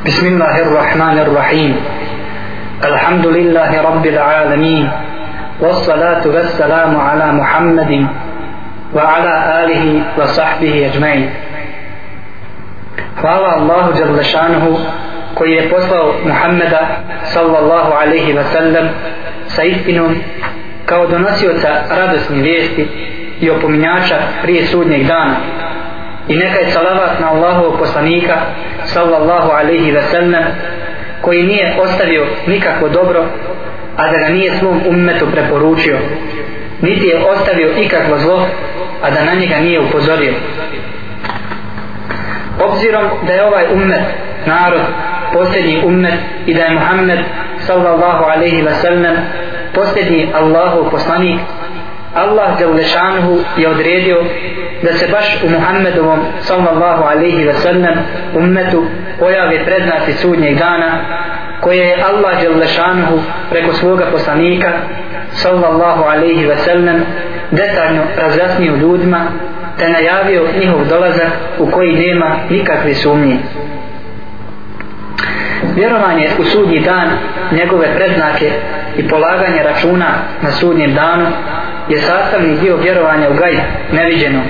بسم الله الرحمن الرحيم الحمد لله رب العالمين والصلاة والسلام على محمد وعلى آله وصحبه أجمعين Hvala Allahu Đalešanuhu koji je poslao Muhammeda sallallahu alaihi wa sallam sa istinom kao donosioca radosni vijesti i opominjača prije sudnjeg dana i neka je salavat na Allahovog poslanika sallallahu alaihi wa sallam koji nije ostavio nikakvo dobro a da ga nije svom ummetu preporučio. Niti je ostavio ikakvo zlo a da na njega nije upozorio. Obzirom da je ovaj ummet narod posljednji ummet i da je Muhammed sallallahu alaihi wa sallam posljednji Allahov poslanik Allah Đalešanuhu je odredio da se baš u Muhammedovom sallallahu alaihi wa sallam ummetu pojave predznaci sudnjeg dana koje je Allah Đalešanuhu preko svoga poslanika sallallahu alaihi wa sallam detaljno razjasnio ljudima te najavio njihov dolazak u koji nema nikakve sumnje vjerovanje u sudnji dan njegove predznake i polaganje računa na sudnjem danu je sastavni dio vjerovanja u gaj neviđeno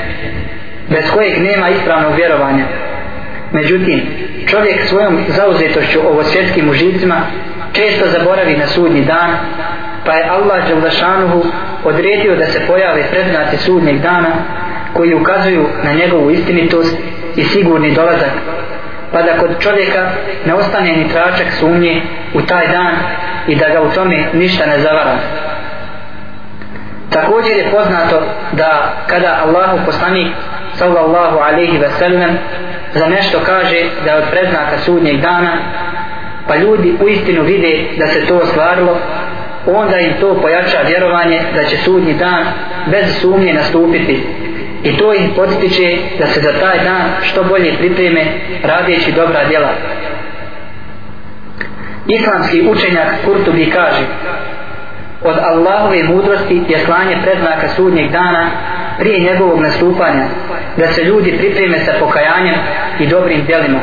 bez kojeg nema ispravnog vjerovanja. Međutim čovjek svojom zauzetošću ovo svjetskim užicima često zaboravi na sudnji dan pa je Allah Đaldašanuhu odredio da se pojave predznaci sudnjeg dana koji ukazuju na njegovu istinitost i sigurni dolazak pa da kod čovjeka ne ostane ni tračak sumnje u taj dan i da ga u tome ništa ne zavara. Također je poznato da kada Allahu poslanik sallallahu alaihi ve sellem za nešto kaže da je od preznaka sudnjeg dana pa ljudi u istinu vide da se to ostvarilo onda im to pojača vjerovanje da će sudnji dan bez sumnje nastupiti i to ih podstiče da se za taj dan što bolje pripreme radijeći dobra djela. Islamski učenjak Kurtubi kaže od Allahove mudrosti je slanje predznaka sudnjeg dana prije njegovog nastupanja da se ljudi pripreme sa pokajanjem i dobrim djelima.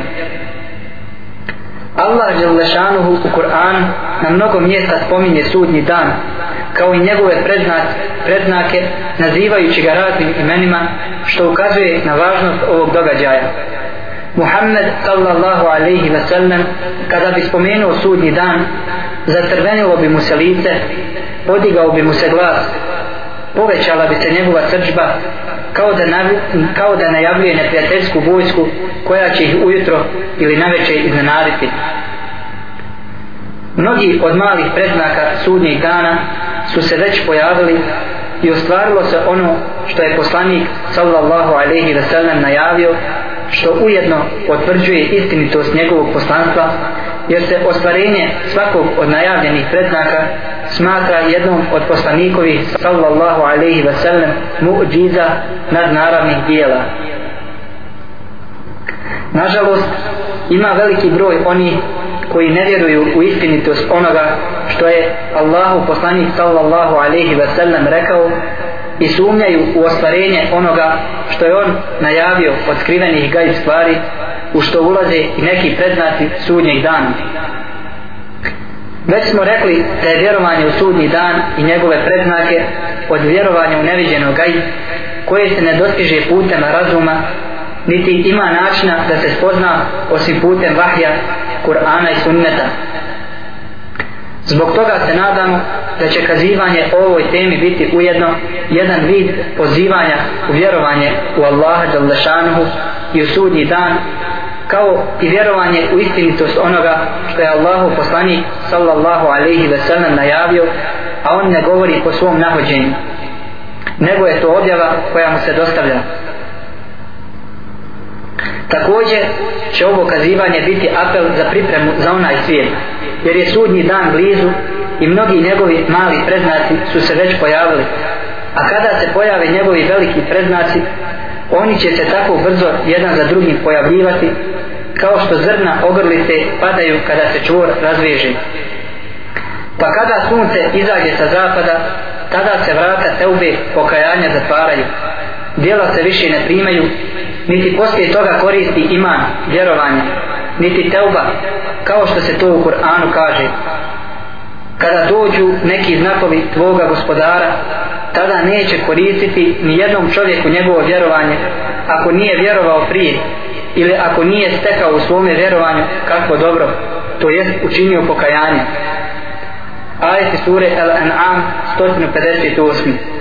Allah Đelešanuhu u Kur'anu na mnogo mjesta spominje sudnji dan kao i njegove predznake, predznake nazivajući ga raznim imenima što ukazuje na važnost ovog događaja. Muhammed sallallahu alaihi ve sellem kada bi spomenuo sudnji dan zatrvenilo bi mu se lice podigao bi mu se glas povećala bi se njegova srđba kao da, navi, kao da najavljuje neprijateljsku vojsku koja će ih ujutro ili naveče iznenaditi. Mnogi od malih predznaka sudnjih dana su se već pojavili i ostvarilo se ono što je poslanik sallallahu alaihi wa sallam najavio što ujedno potvrđuje istinitost njegovog poslanstva jer se ostvarenje svakog od najavljenih predznaka smatra jednom od poslanikovi sallallahu alaihi wa sallam muđiza nadnaravnih dijela. Nažalost ima veliki broj onih koji ne vjeruju u istinitost onoga što je Allahu poslanik sallallahu alaihi wa sallam rekao i sumnjaju u ostvarenje onoga što je on najavio od skrivenih gajb stvari u što ulaze i neki predznaci sudnjeg dana. Već smo rekli da je vjerovanje u sudnji dan i njegove predznake od vjerovanja u neviđeno gaj koje se ne dostiže putem razuma niti ima načina da se spozna osim putem vahja, Kur'ana i sunneta. Zbog toga se nadamo da će kazivanje o ovoj temi biti ujedno jedan vid pozivanja u vjerovanje u Allaha Đalešanuhu i u sudnji dan kao i vjerovanje u istinitost onoga što je Allahu poslanik sallallahu alaihi ve sellem najavio a on ne govori po svom nahođenju nego je to objava koja mu se dostavlja. Također će ovo kazivanje biti apel za pripremu za onaj svijet jer je sudnji dan blizu i mnogi njegovi mali predznaci su se već pojavili. A kada se pojave njegovi veliki predznaci oni će se tako brzo jedan za drugim pojavljivati kao što zrna ogrlice padaju kada se čvor razveže pa kada sunce izađe sa zapada tada se vrata teube pokajanja zatvaraju. Dijela se više ne primaju niti poslije toga koristi iman, vjerovanje niti teuba kao što se to u Kur'anu kaže. Kada dođu neki znakovi tvoga gospodara tada neće koristiti ni jednom čovjeku njegovo vjerovanje ako nije vjerovao prije ili ako nije stekao u svome vjerovanju kako dobro to jest učinio pokajanje. Ajeti sure Al-An'am 158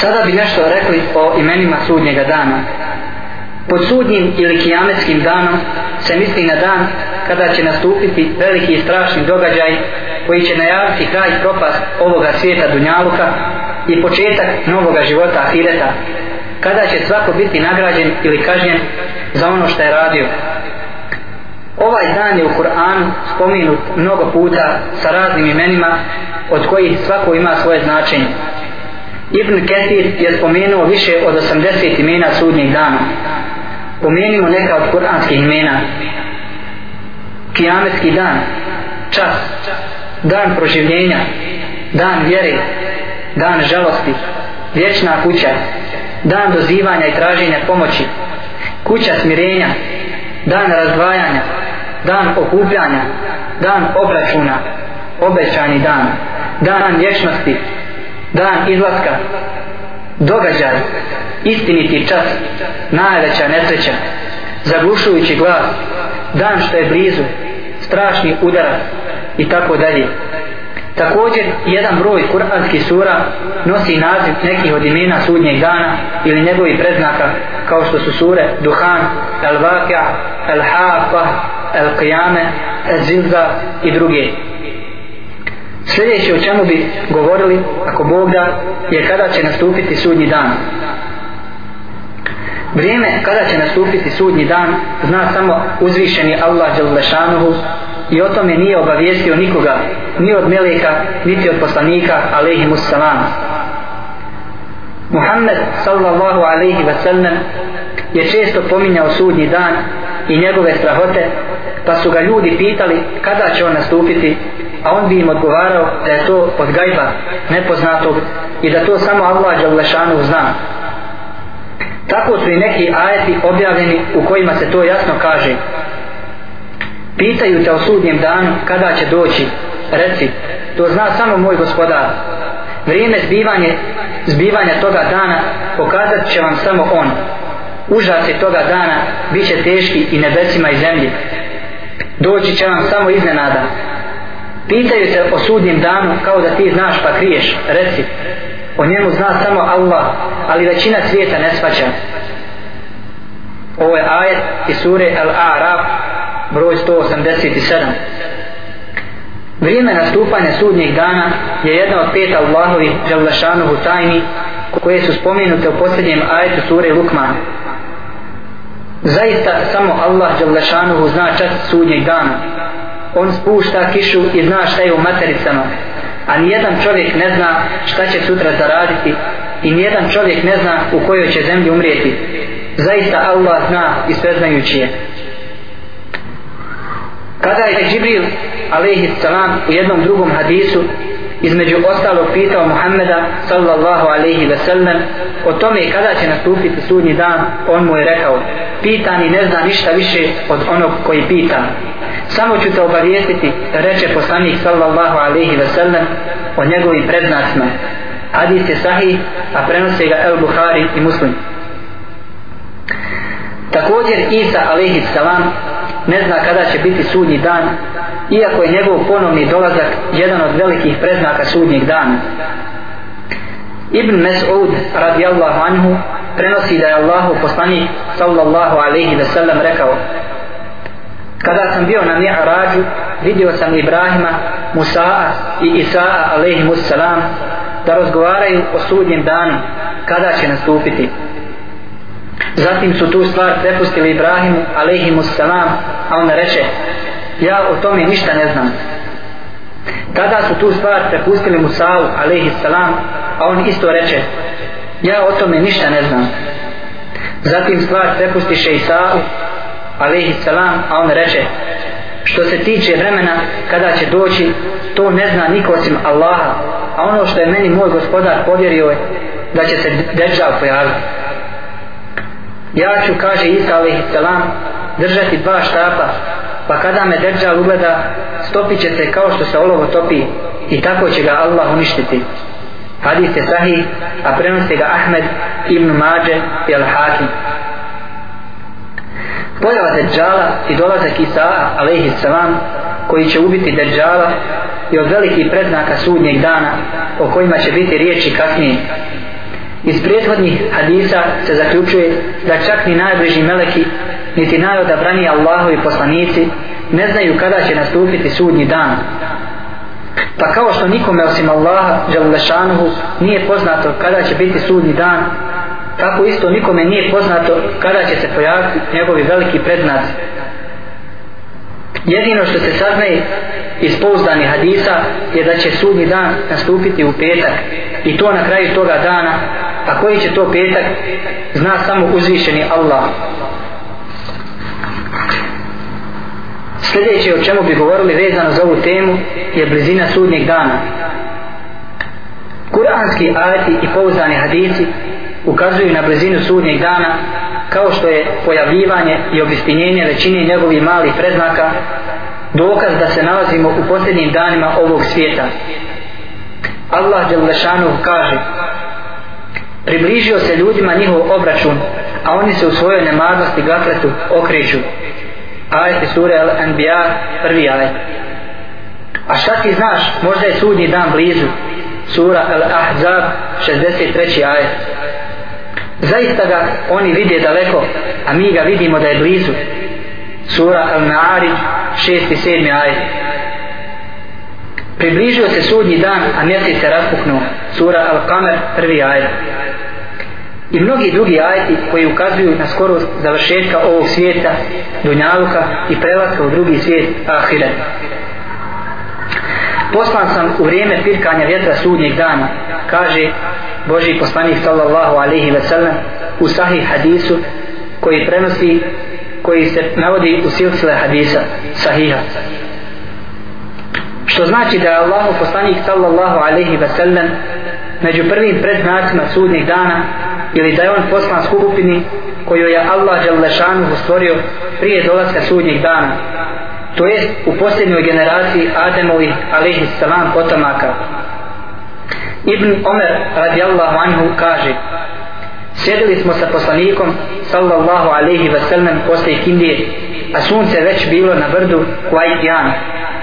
sada bi nešto rekli o imenima sudnjega dana. Pod sudnjim ili kijametskim danom se misli na dan kada će nastupiti veliki i strašni događaj koji će najaviti kraj propast ovoga svijeta Dunjaluka i početak novoga života Ahireta kada će svako biti nagrađen ili kažnjen za ono što je radio. Ovaj dan je u Kur'anu spominut mnogo puta sa raznim imenima od kojih svako ima svoje značenje. Ibn Ketir je spomenuo više od 80 imena sudnjih dana. Pomenimo neka od kuranskih imena. Kijametski dan čas dan proživljenja dan vjere dan žalosti vječna kuća dan dozivanja i traženja pomoći kuća smirenja dan razdvajanja dan okupljanja dan obračuna obećani dan dan vječnosti dan izlaska. Događaj istiniti čas najveća nesreća zaglušujući glas dan što je blizu strašni udarac i tako dalje. Također jedan broj kuranskih sura nosi naziv nekih od imena sudnjeg dana ili njegovih preznaka kao što su sure Duhan, El Vakja, El Hafa, El Qiyame, El Zilza i druge sljedeće o čemu bi govorili ako Bog da je kada će nastupiti sudnji dan. Vrijeme kada će nastupiti sudnji dan zna samo uzvišeni Allah Đalešanuhu i o tome nije obavijestio nikoga ni od meleka niti od poslanika alaihimus salam Muhammed sallallahu alaihi wa sallam je često pominjao sudnji dan i njegove strahote pa su ga ljudi pitali kada će on nastupiti a on bi im odgovarao da je to od gajba nepoznatog i da to samo Allah Đalešanu zna. Tako su i neki ajeti objavljeni u kojima se to jasno kaže. Pitaju te o sudnjem danu kada će doći. Reci to zna samo moj gospodar. Vrijeme zbivanje, zbivanja toga dana pokazat će vam samo on. Užasi toga dana bit će teški i nebesima i zemlji. Doći će vam samo iznenada pitaju te o sudnjem danu kao da ti znaš pa kriješ. Reci o njemu zna samo Allah ali većina svijeta ne svaća ovo je ajet iz sure Al-A'raf broj 187 vrijeme nastupanja sudnjeg dana je jedna od pet Allahovi žavlašanuhu tajni koje su spomenute u posljednjem ajetu sure Lukman. Zaista samo Allah žavlašanuhu zna čas sudnjeg dana on spušta kišu i zna šta je u matericama. A nijedan čovjek ne zna šta će sutra zaraditi. I nijedan čovjek ne zna u kojoj će zemlji umrijeti. Zaista Allah zna i sveznajući je kada je Džibril alaihi salam u jednom drugom hadisu između ostalog pitao Muhammeda sallallahu alaihi ve sellem o tome kada će nastupiti sudnji dan on mu je rekao pitani ne zna ništa više od onog koji pita. Samo ću te obavijestiti reče poslanik sallallahu alaihi ve sellem o njegovim predznacima hadis je sahih a prenose ga El Buhari i Muslim. Također Isa alaihi salam ne zna kada će biti sudnji dan iako je njegov ponovni dolazak jedan od velikih preznaka sudnjeg dana. Ibn Mes'ud radijallahu anhu prenosi da je Allahu poslanik sallallahu alaihi ve sellem rekao kada sam bio na Mi'rađu vidio sam Ibrahima, Musa'a i Isa'a alaihimu salam da razgovaraju o sudnjem danu kada će nastupiti zatim su tu stvar prepustili Ibrahimu alaihimu salam a on reče ja o tome ništa ne znam. Tada su tu stvar prepustili Musa'u alaihi salam a on isto reče ja o tome ništa ne znam. Zatim stvar prepustiše Isa'u alaihi salam a on reče što se tiče vremena kada će doći to ne zna niko osim Allaha a ono što je meni moj gospodar povjerio je da će se Deđal pojaviti ja ću kaže Isa a.s. držati dva štapa pa kada me Dejjal ugleda stopit će se kao što se olovo topi i tako će ga Allah uništiti hadis je sahih a prenosi ga Ahmed ibn Mađe i Al-Hakim pojava Dejjala i dolazak Isa a.s. koji će ubiti Dejjala i od velikih predznaka sudnjeg dana o kojima će biti riječi kasnije iz prethodnih hadisa se zaključuje da čak ni najbliži meleki niti najodabrani Allahovi poslanici ne znaju kada će nastupiti sudnji dan. Pa kao što nikome osim Allaha Đalešanuhu nije poznato kada će biti sudnji dan tako isto nikome nije poznato kada će se pojaviti njegovi veliki prednaci. Jedino što se saznaje iz pouzdanih hadisa je da će sudnji dan nastupiti u petak i to na kraju toga dana a koji će to petak? Zna samo uzvišeni Allah. Sljedeće o čemu bi govorili vezano za ovu temu je blizina sudnjeg dana. Kuranski ajati i pouzdani hadisi ukazuju na blizinu sudnjeg dana kao što je pojavljivanje i obistinjenje većine njegovih malih predznaka dokaz da se nalazimo u posljednjim danima ovog svijeta. Allah Đelešanu kaže približio se ljudima njihov obračun a oni se u svojoj nemarnosti gafletu okreću ajete sure Al-Anbiya prvi ajet a šta ti znaš možda je sudnji dan blizu sura Al-Ahzab 63. ajet zaista ga oni vide daleko a mi ga vidimo da je blizu sura Al-Na'arij 6. i 7. ajet približio se sudnji dan a mjesec se raspuknuo sura Al-Kamer, prvi ajet i mnogi drugi ajeti koji ukazuju na skoro završetka ovog svijeta Dunjaluka i prelaska u drugi svijet ahiret. poslan sam u vrijeme pirkanja vjetra sudnjeg dana kaže Boži poslanik sallallahu alaihi ve sellem u sahih hadisu koji prenosi koji se navodi u silsile hadisa sahiha što znači da je Allahu poslanik sallallahu alaihi ve sellem među prvim predznacima sudnjeg dana ili da je on poslan skupini koju je Allah Đalešanu stvorio prije dolaska sudnjeg dana to jest u posljednjoj generaciji Ademovi alaihi salam potomaka. Ibn Omer radijallahu anhu kaže Sjedili smo sa poslanikom sallallahu alaihi ve sellem posle Kindije a sunce već bilo na brdu Kuaitijan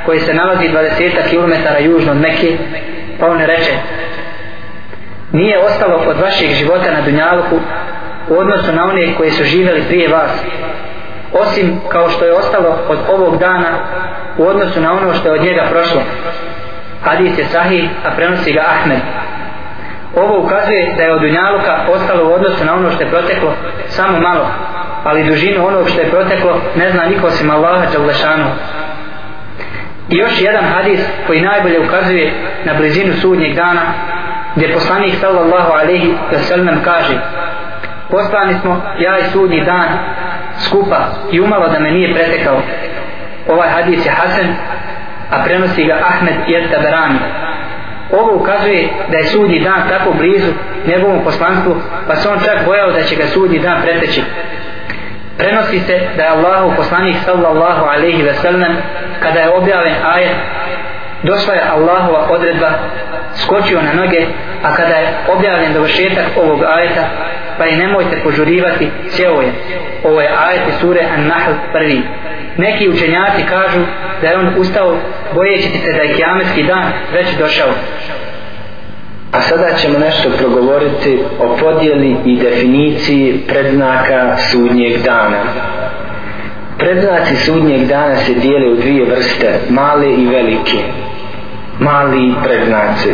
koji se nalazi 20 km južno od Mekke pa on reče nije ostalo od vašeg života na Dunjaluku u odnosu na one koji su živjeli prije vas osim kao što je ostalo od ovog dana u odnosu na ono što je od njega prošlo. Hadis je sahih a prenosi ga Ahmed. Ovo ukazuje da je od Dunjaluka ostalo u odnosu na ono što je proteklo samo malo ali dužinu onog što je proteklo ne zna niko osim Allaha Đalešanu. I još jedan hadis koji najbolje ukazuje na blizinu sudnjeg dana gdje poslanik sallallahu alaihi wa sallam kaže poslani smo ja i sudnji dan skupa i umalo da me nije pretekao. Ovaj hadis je Hasan a prenosi ga Ahmed i Taberani ovo ukazuje da je sudnji dan tako blizu njegovom poslanstvu pa se on čak bojao da će ga sudnji dan preteći. Prenosi se da je Allahu poslanik sallallahu alaihi wa sallam kada je objavljen ajet došla je Allahova odredba skočio na noge a kada je objavljen dovršetak ovog ajeta pa i nemojte požurivati sjeo je ovo je ajet sure An-Nahl prvi neki učenjaci kažu da je on ustao bojeći se da je kiametski dan već došao A sada ćemo nešto progovoriti o podjeli i definiciji predznaka sudnjeg dana. Predznaci sudnjeg dana se dijele u dvije vrste, male i velike. Mali predznaci.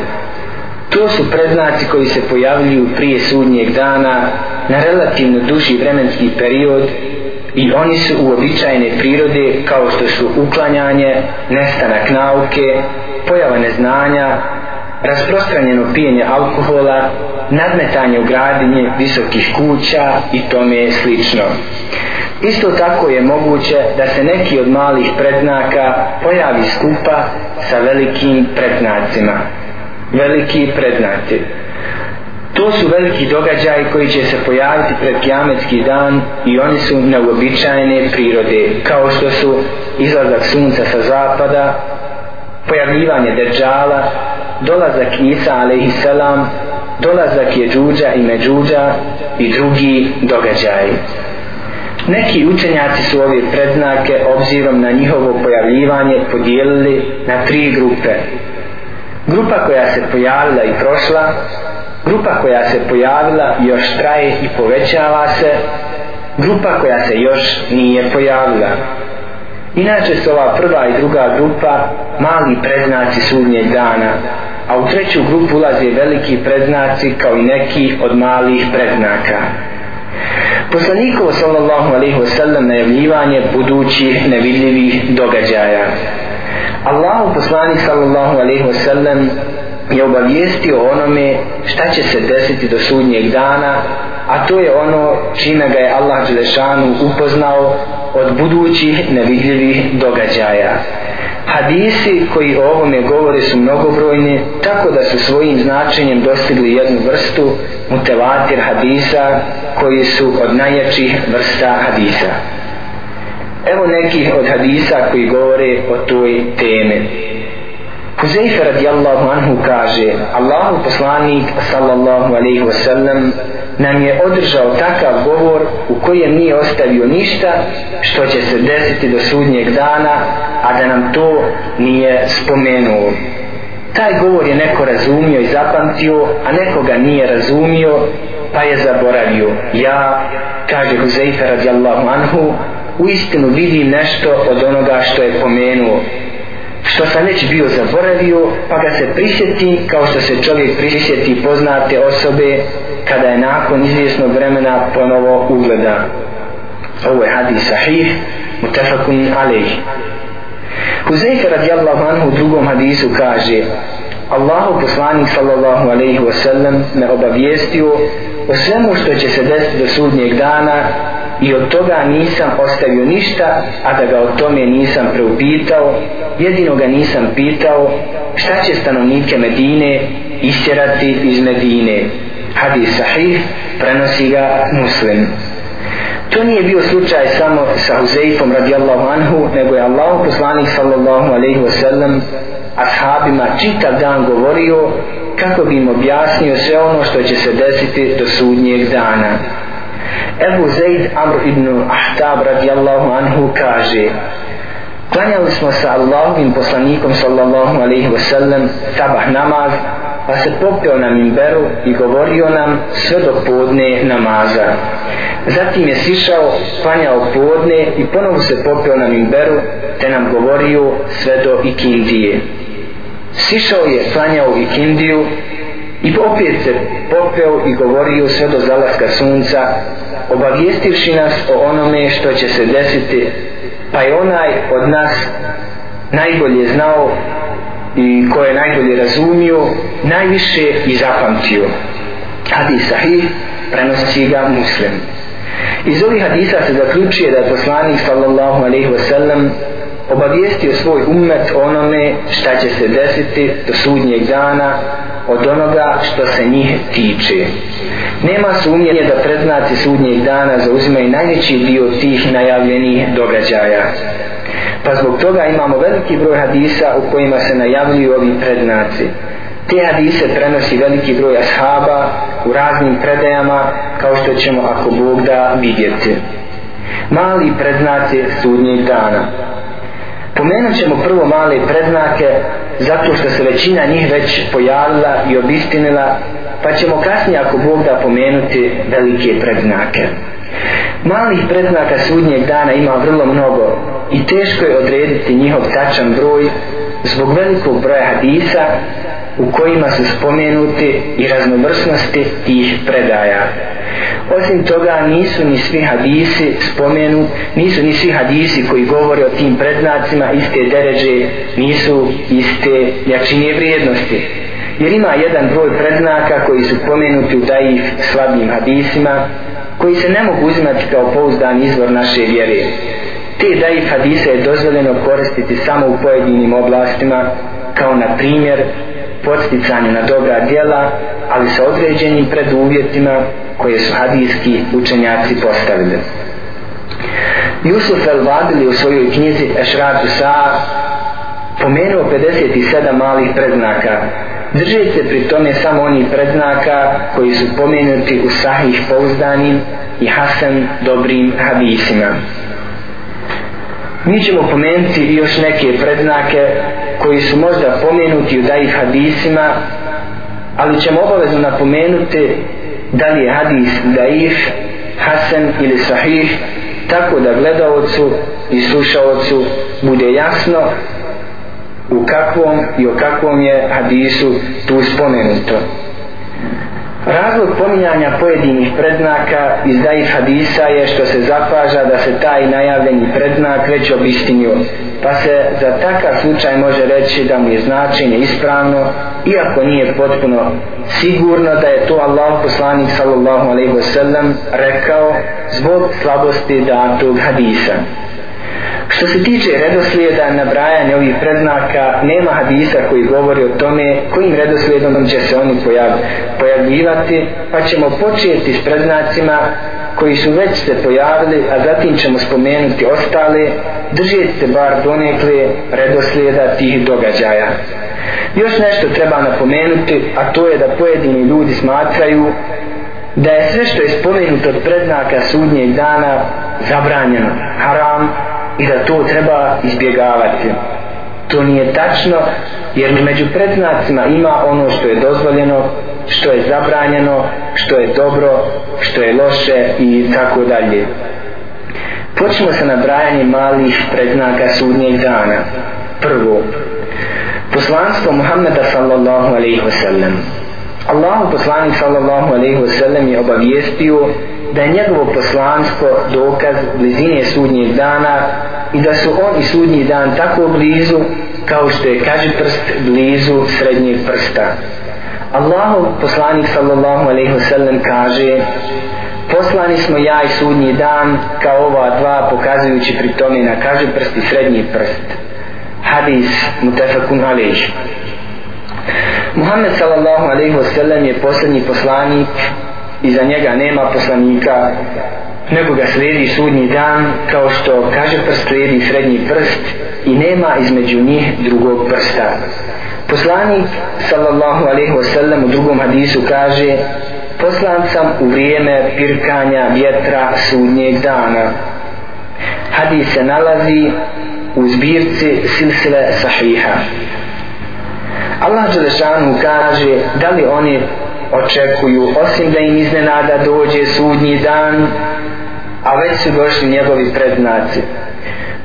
To su predznaci koji se pojavljuju prije sudnjeg dana na relativno duži vremenski period i oni su uobičajene prirode kao što su uklanjanje, nestanak nauke, pojava neznanja, rasprostranjeno pijenje alkohola, nadmetanje u gradinje visokih kuća i tome slično. Isto tako je moguće da se neki od malih predznaka pojavi skupa sa velikim predznacima. Veliki predznaci. To su veliki događaji koji će se pojaviti pred kiametski dan i oni su neobičajne prirode, kao što su izlazak sunca sa zapada, pojavljivanje deđala, dolazak Isa a.s dolazak je džuđa i međuđa i drugi događaji. Neki učenjaci su ove predznake obzirom na njihovo pojavljivanje podijelili na tri grupe. Grupa koja se pojavila i prošla, grupa koja se pojavila još traje i povećava se, grupa koja se još nije pojavila. Inače su ova prva i druga grupa mali predznaci sudnjeg dana, a u treću grupu ulaze veliki predznaci kao i neki od malih predznaka. Poslanikovo sallallahu alaihi wasallam najavljivanje budućih nevidljivih događaja. Allahu poslanik sallallahu alaihi wasallam je obavijestio onome šta će se desiti do sudnjeg dana, a to je ono čime ga je Allah Đelešanu upoznao od budućih nevidljivih događaja. Hadisi koji o ovome govore su mnogobrojni, tako da su svojim značenjem dostigli jednu vrstu mutevatir hadisa koji su od najjačih vrsta hadisa. Evo nekih od hadisa koji govore o toj temi. Huzeyfe radijallahu anhu kaže Allahu poslanik sallallahu alaihi wasallam nam je održao takav govor u kojem nije ostavio ništa što će se desiti do sudnjeg dana a da nam to nije spomenuo. Taj govor je neko razumio i zapamtio a neko ga nije razumio pa je zaboravio. Ja kaže Huzeyfe radijallahu anhu u istinu vidim nešto od onoga što je pomenuo što sam već bio zaboravio pa ga se prisjeti kao što se čovjek prisjeti poznate osobe kada je nakon izvjesnog vremena ponovo ugleda. Ovo je hadis sahih mutafakun alejh. Huzeyfe radijallahu anhu u drugom hadisu kaže Allahu poslanik sallallahu alaihi wasallam me obavijestio o svemu što će se desiti do sudnjeg dana i od toga nisam ostavio ništa, a da ga o tome nisam preupitao, jedino ga nisam pitao šta će stanovnike Medine istjerati iz Medine. Hadis sahih, prenosi ga muslim. To nije bio slučaj samo sa Huzeifom radijallahu anhu, nego je Allah poslanik sallallahu alaihi wasallam ashabima čitav dan govorio kako bi im objasnio sve ono što će se desiti do sudnjeg dana. Ebu Zaid Amr ibn Ahtab radijallahu anhu kaže Klanjali smo sa Allahovim poslanikom sallallahu alaihi wasallam sabah namaz pa se popeo na minberu i govorio nam sve do podne namaza. Zatim je sišao, klanjao podne i ponovo se popeo na minberu te nam govorio sve do ikindije. Sišao je, klanjao ikindiju i opet se popeo i govorio sve do zalaska sunca obavijestivši nas o onome što će se desiti pa je onaj od nas najbolje znao i ko je najbolje razumio najviše i zapamtio. Hadis sahih prenosi ga muslim. Iz ovih hadisa se zaključuje da je poslanik sallallahu alaihi wasallam obavijestio svoj umet onome šta će se desiti do sudnjeg dana od onoga što se njih tiče. Nema sumnje da predznaci sudnjeg dana zauzimaju najveći dio tih najavljenih događaja. Pa zbog toga imamo veliki broj hadisa u kojima se najavljuju ovi predznaci. Te hadise prenosi veliki broj ashaba u raznim predajama kao što ćemo ako Bog da vidjeti. Mali predznaci sudnjeg dana. Spomenut ćemo prvo male predznake zato što se većina njih već pojavila i obistinila pa ćemo kasnije ako Bog da pomenuti velike predznake. Malih predznaka sudnjeg dana ima vrlo mnogo i teško je odrediti njihov tačan broj zbog velikog broja hadisa u kojima su spomenuti i raznovrsnosti tih predaja. Osim toga nisu ni svi hadisi spomenu, nisu ni svi hadisi koji govore o tim predznacima iste deređe, nisu iste jačine vrijednosti. Jer ima jedan broj predznaka koji su pomenuti u daif slabim hadisima, koji se ne mogu uzimati kao pouzdan izvor naše vjere. Te daif hadise je dozvoljeno koristiti samo u pojedinim oblastima, kao na primjer podsticanju na dobra djela, ali sa određenim preduvjetima koje su hadijski učenjaci postavili. Jusuf el-Vadili u svojoj knjizi Ešratu Sa'a pomenuo 57 malih predznaka. Držite se pri tome samo onih predznaka koji su pomenuti u sahih pouzdanim i hasan dobrim hadisima. Mi ćemo pomenuti još neke predznake koji su možda pomenuti u daif hadisima, ali ćemo obavezno napomenuti da li je hadis daif, hasan ili sahih, tako da gledalcu i slušalcu bude jasno u kakvom i o kakvom je hadisu tu spomenuto. Razlog pominjanja pojedinih predznaka iz daif hadisa je što se zapaža da se taj najavljeni predznak već obistinio, pa se za takav slučaj može reći da mu je značenje ispravno, iako nije potpuno sigurno da je to Allah poslanik sallallahu alaihi wasallam rekao zbog slabosti datog hadisa. Što se tiče redoslijeda nabrajanja ovih predznaka, nema hadisa koji govori o tome kojim redoslijedom će se oni pojav, pojavljivati, pa ćemo početi s predznacima koji su već se pojavili, a zatim ćemo spomenuti ostale, držite se bar donekle redoslijeda tih događaja. Još nešto treba napomenuti, a to je da pojedini ljudi smatraju da je sve što je spomenuto od predznaka sudnjeg dana zabranjeno, haram, i da to treba izbjegavati. To nije tačno, jer među predznacima ima ono što je dozvoljeno, što je zabranjeno, što je dobro, što je loše i tako dalje. Počnemo sa nabrajanjem malih predznaka sudnjeg dana. Prvo, poslanstvo Muhammeda sallallahu alaihi wasallam sallam. Allahu poslanik sallallahu alaihi ve sellem je obavijestio da je njegovo poslanstvo dokaz blizine sudnjeg dana i da su on i sudnji dan tako blizu kao što je kaži prst blizu srednjeg prsta. Allahu poslanik sallallahu alaihi wasallam kaže poslani smo ja i sudnji dan kao ova dva pokazujući pri tome na kaži prst i srednji prst. Hadis mutafakun alaihi. Muhammed sallallahu alaihi wasallam je posljednji poslanik iza njega nema poslanika nego ga slijedi sudnji dan kao što kaže prst slijedi srednji prst i nema između njih drugog prsta. Poslanik sallallahu alaihi wasallam u drugom hadisu kaže poslan sam u vrijeme pirkanja vjetra sudnjeg dana. Hadis se nalazi u zbirci silsile sahiha. Allah Đelešanu kaže da li oni očekuju osim da im iznenada dođe sudnji dan a već su došli njegovi predznaci.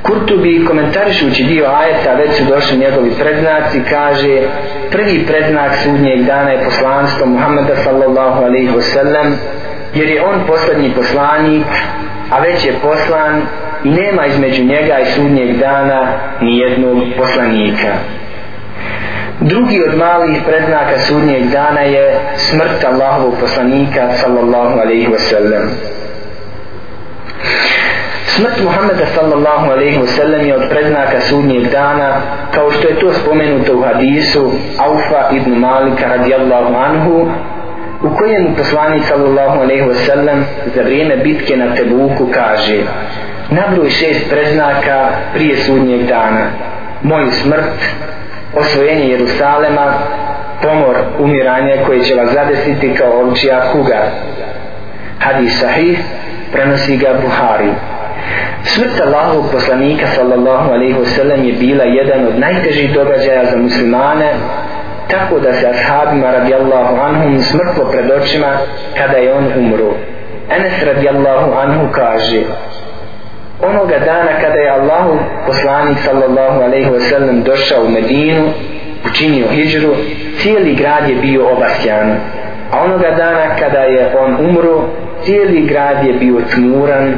Kurtubi komentarišući dio ajeta već su došli njegovi predznaci kaže prvi predznak sudnjeg dana je poslanstvo Muhammeda sallallahu alaihi wasallam jer je on posljednji poslanik a već je poslan i nema između njega i sudnjeg dana ni jednog poslanika. Drugi od malih predznaka sudnjeg dana je smrt Allahovog poslanika sallallahu alaihi wa sallam. Smrt Muhammeda sallallahu alaihi wa sallam je od predznaka sudnjeg dana kao što je to spomenuto u hadisu Aufa ibn Malika radijallahu anhu u kojem poslanik sallallahu alaihi wa sallam za vrijeme bitke na Tebuku kaže nabroj šest predznaka prije sudnjeg dana moju smrt osvojenje Jerusalema, pomor, umiranje koje će vas zadesiti kao ovčija kuga. Hadis sahih, prenosi ga Buhari. Smrt Allahovog poslanika sallallahu alaihi wasallam je bila jedan od najtežih događaja za muslimane, tako da se ashabima radijallahu anhum smrtlo pred očima kada je on umro. Enes radijallahu anhu kaže, onoga dana kada je Allahu poslanik sallallahu alaihi wa sallam došao u Medinu učinio hijđru cijeli grad je bio obasjan a onoga dana kada je on umro cijeli grad je bio tmuran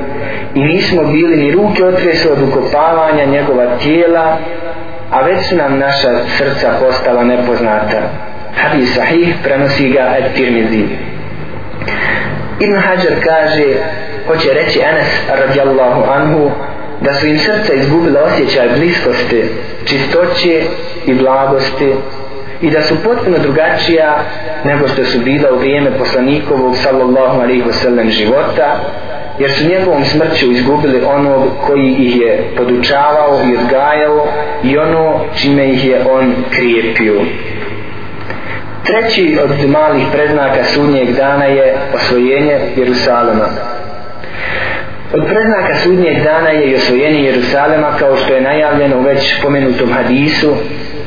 i nismo bili ni ruke otresli od ukopavanja njegova tijela a već su nam naša srca postala nepoznata hadis sahih prenosi ga At-Tirmizi. Ibn Hajar kaže hoće reći Enes radijallahu anhu da su im srca izgubila osjećaj bliskosti, čistoće i blagosti i da su potpuno drugačija nego što su bila u vrijeme poslanikovog sallallahu alaihi wasallam života jer su njegovom smrću izgubili onog koji ih je podučavao i odgajao i ono čime ih je on krijepio treći od malih predznaka sudnjeg dana je osvojenje Jerusalema Od predznaka sudnjeg dana je i osvojenje Jerusalema kao što je najavljeno u već pomenutom hadisu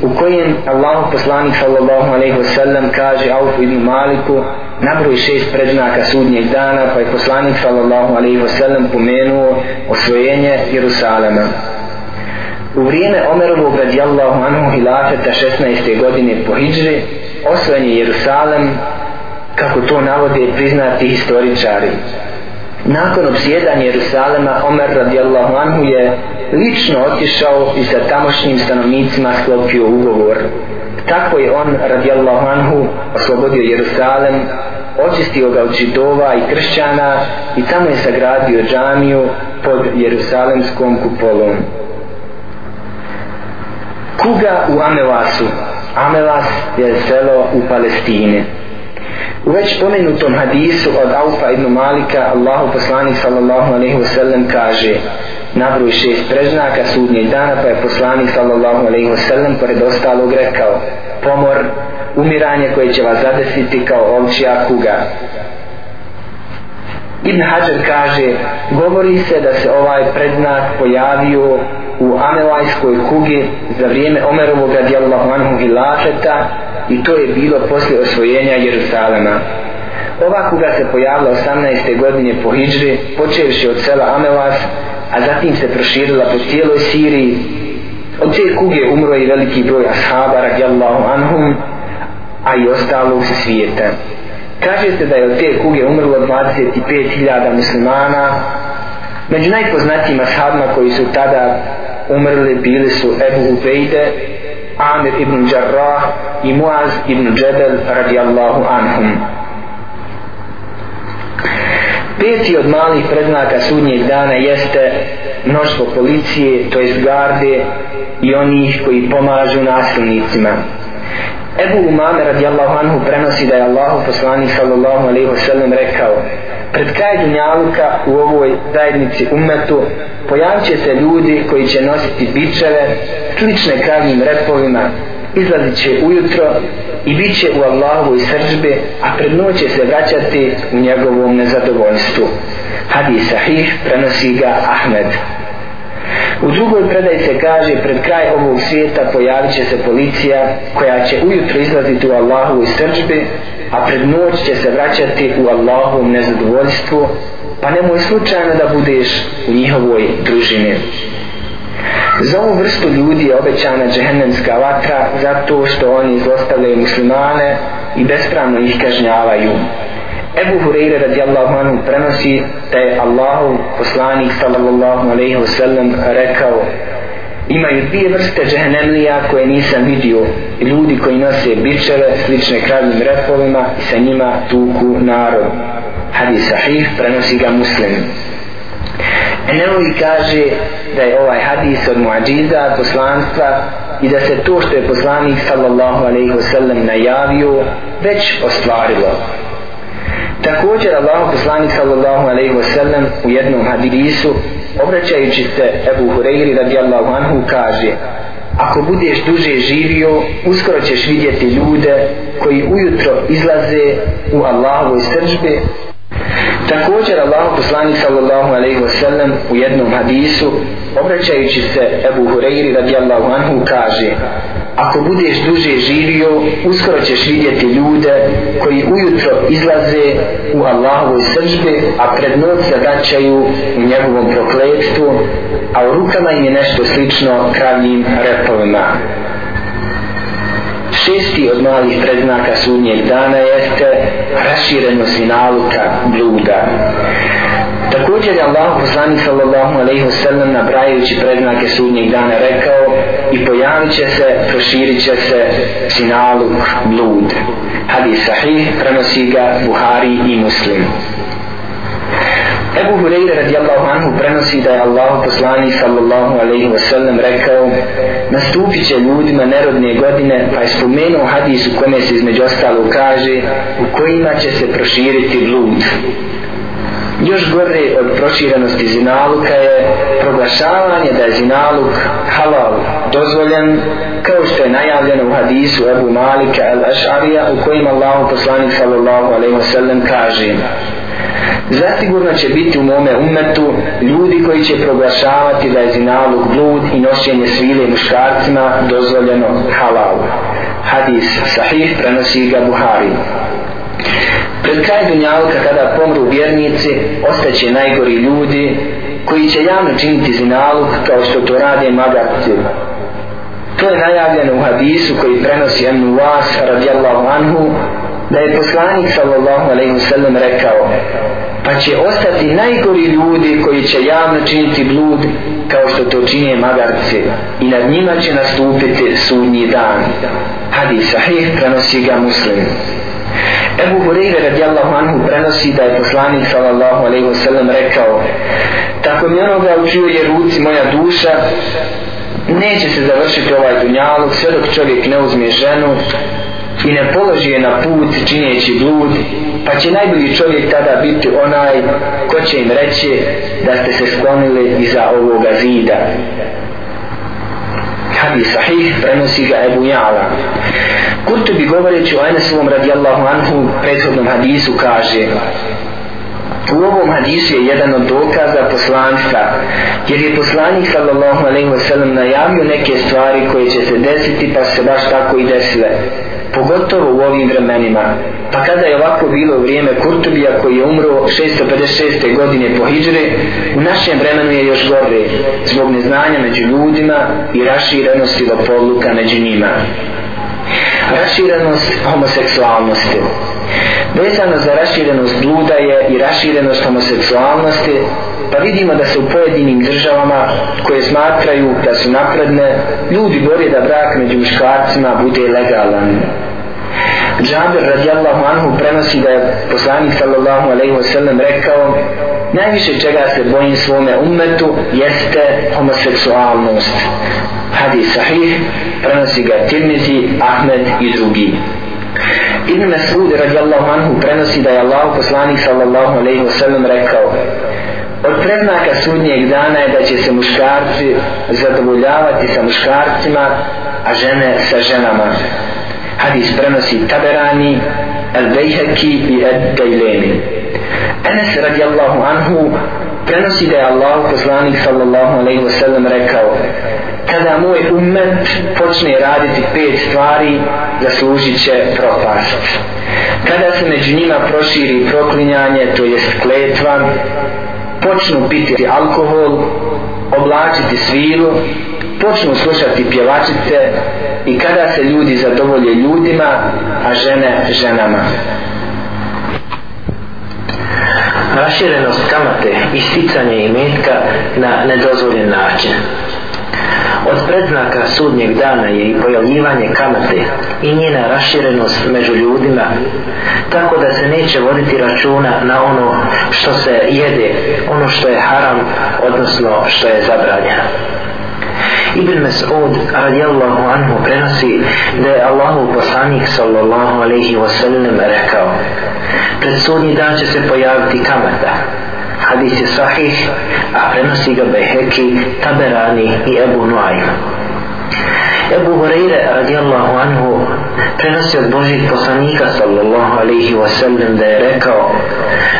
u kojem Allah poslanik sallallahu alejhi ve sellem kaže Auf ibn Maliku nabroj šest predznaka sudnjeg dana pa je poslanik sallallahu alejhi ve sellem pomenuo osvojenje Jerusalema U vrijeme Omerovog radijallahu anhu hilafeta 16. godine po Hidži osvojen je Jerusalem kako to navode priznati historičari nakon obsjedanja Jerusalema Omer radijallahu anhu je lično otišao i sa tamošnjim stanovnicima sklopio ugovor. Tako je on radijallahu anhu oslobodio Jerusalem očistio ga od židova i kršćana i tamo je sagradio džamiju pod Jerusalemskom kupolom. Kuga u Amelasu Amelas je selo u Palestini. U već pomenutom hadisu od Aufa ibn Malika Allahu poslanik sallallahu alaihi wasallam kaže nabroj šest preznaka sudnjeg dana pa je poslanik sallallahu alaihi wasallam pored ostalog rekao pomor, umiranje koje će vas zadesiti kao ovčija kuga Ibn Hajar kaže govori se da se ovaj predznak pojavio u Amelajskoj kugi za vrijeme Omerovog radijallahu anhu hilafeta i to je bilo poslije osvojenja Jerusalema. Ova kuga se pojavila 18. godine po Hidžri, počevši od sela Amelas, a zatim se proširila po cijeloj Siriji. Od te kuge umro i veliki broj ashaba radijallahu anhum, a i ostalog se svijeta. Kaže se da je od te kuge umrlo 25.000 muslimana. Među najpoznatijima ashabima koji su tada umrli bili su Ebu Ubejde, Amir ibn Jarrah i Muaz ibn Džebel radijallahu anhum. Peti od malih predznaka sudnjeg dana jeste mnoštvo policije, to jest garde i onih koji pomažu nasilnicima. Ebu Umame radijallahu anhu prenosi da je Allahu poslanik sallallahu alaihi wasallam rekao pred kraj dunjaluka u ovoj zajednici umetu pojavit će se ljudi koji će nositi bičeve slične kravnim repovima izlazit će ujutro i bit će u Allahovoj srđbe a pred noć će se vraćati u njegovom nezadovoljstvu. Hadis sahih prenosi ga Ahmed. U drugoj predaj se kaže pred kraj ovog svijeta pojavit će se policija koja će ujutro izlaziti u Allahu i srđbi, a pred noć će se vraćati u Allahu nezadovoljstvu, pa nemoj slučajno da budeš u njihovoj družini. Za ovu vrstu ljudi je obećana džehennemska vatra zato što oni zlostavljaju muslimane i bespravno ih kažnjavaju. Ebu Hureyre radijallahu anhu prenosi da je Allahu poslanik sallallahu alaihi wasallam rekao imaju dvije vrste džehennemlija koje nisam vidio. Ljudi koji nose bičeve slične kravnim repovima i sa njima tuku narod. Hadis sahih prenosi ga muslim. Eneovi kaže da je ovaj hadis od muadžiza poslanstva i da se to što je poslanik sallallahu alaihi wasallam najavio već ostvarilo. Također Allah poslanik sallallahu alejhi ve sellem u jednom hadisu obraćajući se Ebu Hureyri radijallahu anhu kaže Ako budeš duže živio, uskoro ćeš vidjeti ljude koji ujutro izlaze u Allahovoj sržbi. Također Allah poslanik sallallahu alejhi ve sellem u jednom hadisu obraćajući se Ebu Hureyri radijallahu anhu kaže ako budeš duže živio, uskoro ćeš vidjeti ljude koji ujutro izlaze u Allahovoj sržbi, a pred noć se vraćaju u njegovom prokletstvu, a u rukama im je nešto slično kravnim repovima. Šesti od malih predznaka sudnjeg dana jeste raširenost naluka bluda. Također je Allah poslanik sallallahu alaihi wa sallam nabrajajući predznake sudnjeg dana rekao i pojavit će se, proširit će se sinaluk blud. Hadis sahih prenosi ga Buhari i Muslim. Ebu Hureyre radijallahu anhu prenosi da je Allah poslani sallallahu alaihi wa sallam rekao nastupit će ljudima nerodne godine pa je spomenuo hadis u kome se između ostalo kaže u kojima će se proširiti blud još gore od proširenosti zinaluka je proglašavanje da je zinaluk halal dozvoljen kao što je najavljeno u hadisu Ebu Malika al-Ash'arija u kojim Allahu poslanik sallallahu alaihi wa sallam kaže Zasigurno će biti u mome umetu ljudi koji će proglašavati da je zinaluk blud i nošenje svile muškarcima dozvoljeno halal. Hadis sahih prenosi ga Buhari. Pred kraj dunjalka kada pomru vjernici, ostaće najgori ljudi koji će javno činiti zinaluk kao što to rade magarci. To je najavljeno u hadisu koji prenosi Emnu Vas radijallahu anhu da je poslanik sallallahu alaihi wasallam rekao pa će ostati najgori ljudi koji će javno činiti blud kao što to čine magarci. I nad njima će nastupiti sudnji dan. Hadis sahih prenosi ga muslim. Ebu Hureyre radijallahu anhu prenosi da je poslanik sallallahu alaihi wasallam rekao tako mi onoga učuje ruci moja duša neće se završiti ovaj dunjalog sve dok čovjek ne uzme ženu i ne položi je na put činjeći blud pa će najbolji čovjek tada biti onaj ko će im reći da ste se sklonili iza ovoga zida. Hadis sahih prenosi ga Ebu Jala. Kurtubi govoreći o Enesovom radijallahu anhu prethodnom hadisu kaže U ovom hadisu je jedan od dokaza poslanstva, jer je poslanik sallallahu alaihi wasallam najavio neke stvari koje će se desiti pa se baš tako i desile pogotovo u ovim vremenima. Pa kada je ovako bilo vrijeme Kurtubija koji je umro 656. godine po Hidžre, u našem vremenu je još gore zbog neznanja među ljudima i raširenosti lopoluka među njima. Raširenost homoseksualnosti. Vezano za raširenost bluda je i raširenost homoseksualnosti, pa vidimo da se u pojedinim državama koje smatraju da su napredne, ljudi bore da brak među muškarcima bude legalan. Džabir radijallahu anhu prenosi da je poslanik sallallahu alaihi wa sallam rekao najviše čega se bojim svome ummetu jeste homoseksualnost. Hadis sahih prenosi ga Tirmizi, Ahmed i drugi. Ibn Mas'ud radijallahu anhu prenosi da je Allah poslanik sallallahu alaihi wa sallam rekao Od predznaka sudnjeg dana je da će se muškarci zadovoljavati sa muškarcima, a žene sa ženama. Hadis prenosi Taberani, Al-Bejheki i Ad-Dajleni. Enes radijallahu anhu prenosi da je Allah poslanik sallallahu alaihi wa sallam rekao kada moj umet počne raditi pet stvari zaslužit će propast. Kada se među njima proširi proklinjanje to jest kletva počnu piti alkohol oblačiti svilu počnu slušati pjevačice i kada se ljudi zadovolje ljudima a žene ženama. Raširenost kamate i sticanje imetka na nedozvoljen način od predznaka sudnjeg dana je i pojavljivanje kamate i njena raširenost među ljudima tako da se neće voditi računa na ono što se jede ono što je haram odnosno što je zabranjeno. Ibn Mas'ud radijallahu anhu prenosi da je Allahu poslanik sallallahu alaihi wa sallam rekao pred sudnji dan će se pojaviti kamata hadis je sahih a prenosi ga Beheki, Taberani i Ebu Nuaym. Ebu Hureyre radijallahu anhu prenosi od Božih poslanika sallallahu alaihi wa sallam da je rekao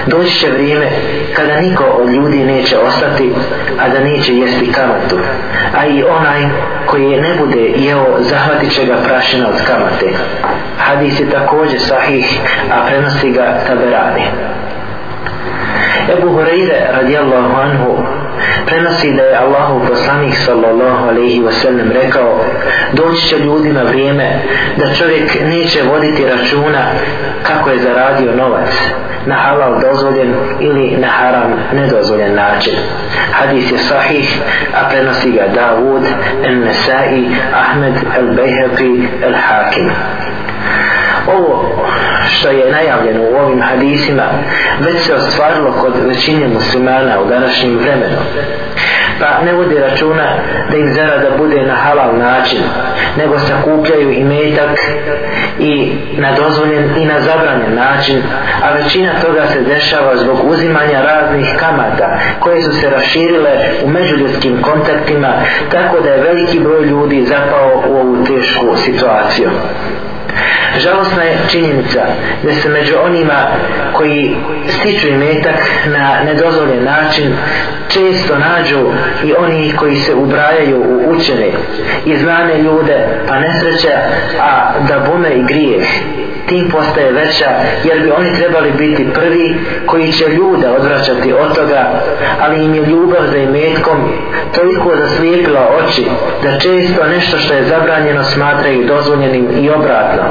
doći će vrijeme kada niko od ljudi neće ostati a da neće jesti kamatu a i onaj koji ne bude jeo zahvatit će ga prašina od kamate. Hadis je također sahih a prenosi ga taberani. Ebu Hureyre radijallahu anhu prenosi da je Allahu poslanik sallallahu alaihi wa sallam rekao doći će ljudima vrijeme da čovjek neće voditi računa kako je zaradio novac na halal dozvoljen ili na haram nedozvoljen način. Hadis je sahih a prenosi ga Davud el Nesai Ahmed el Bejheqi el Hakim ovo što je najavljeno u ovim hadisima već se ostvarilo kod većine muslimana u današnjem vremenu. Pa ne vodi računa da im zarada bude na halal način nego sakupljaju i metak i na dozvoljen i na zabranjen način a većina toga se dešava zbog uzimanja raznih kamata koje su se raširile u međuljudskim kontaktima tako da je veliki broj ljudi zapao u ovu tešku situaciju. Žalostna je činjenica da se među onima koji stiču imetak na nedozvoljen način često nađu i oni koji se ubrajaju u učene i znane ljude pa nesreća a da bume i grijeh. Tim postaje veća jer bi oni trebali biti prvi koji će ljude odvraćati od toga ali im je ljubav za imetkom toliko zaslijepila oči da često nešto što je zabranjeno smatraju dozvoljenim i obratno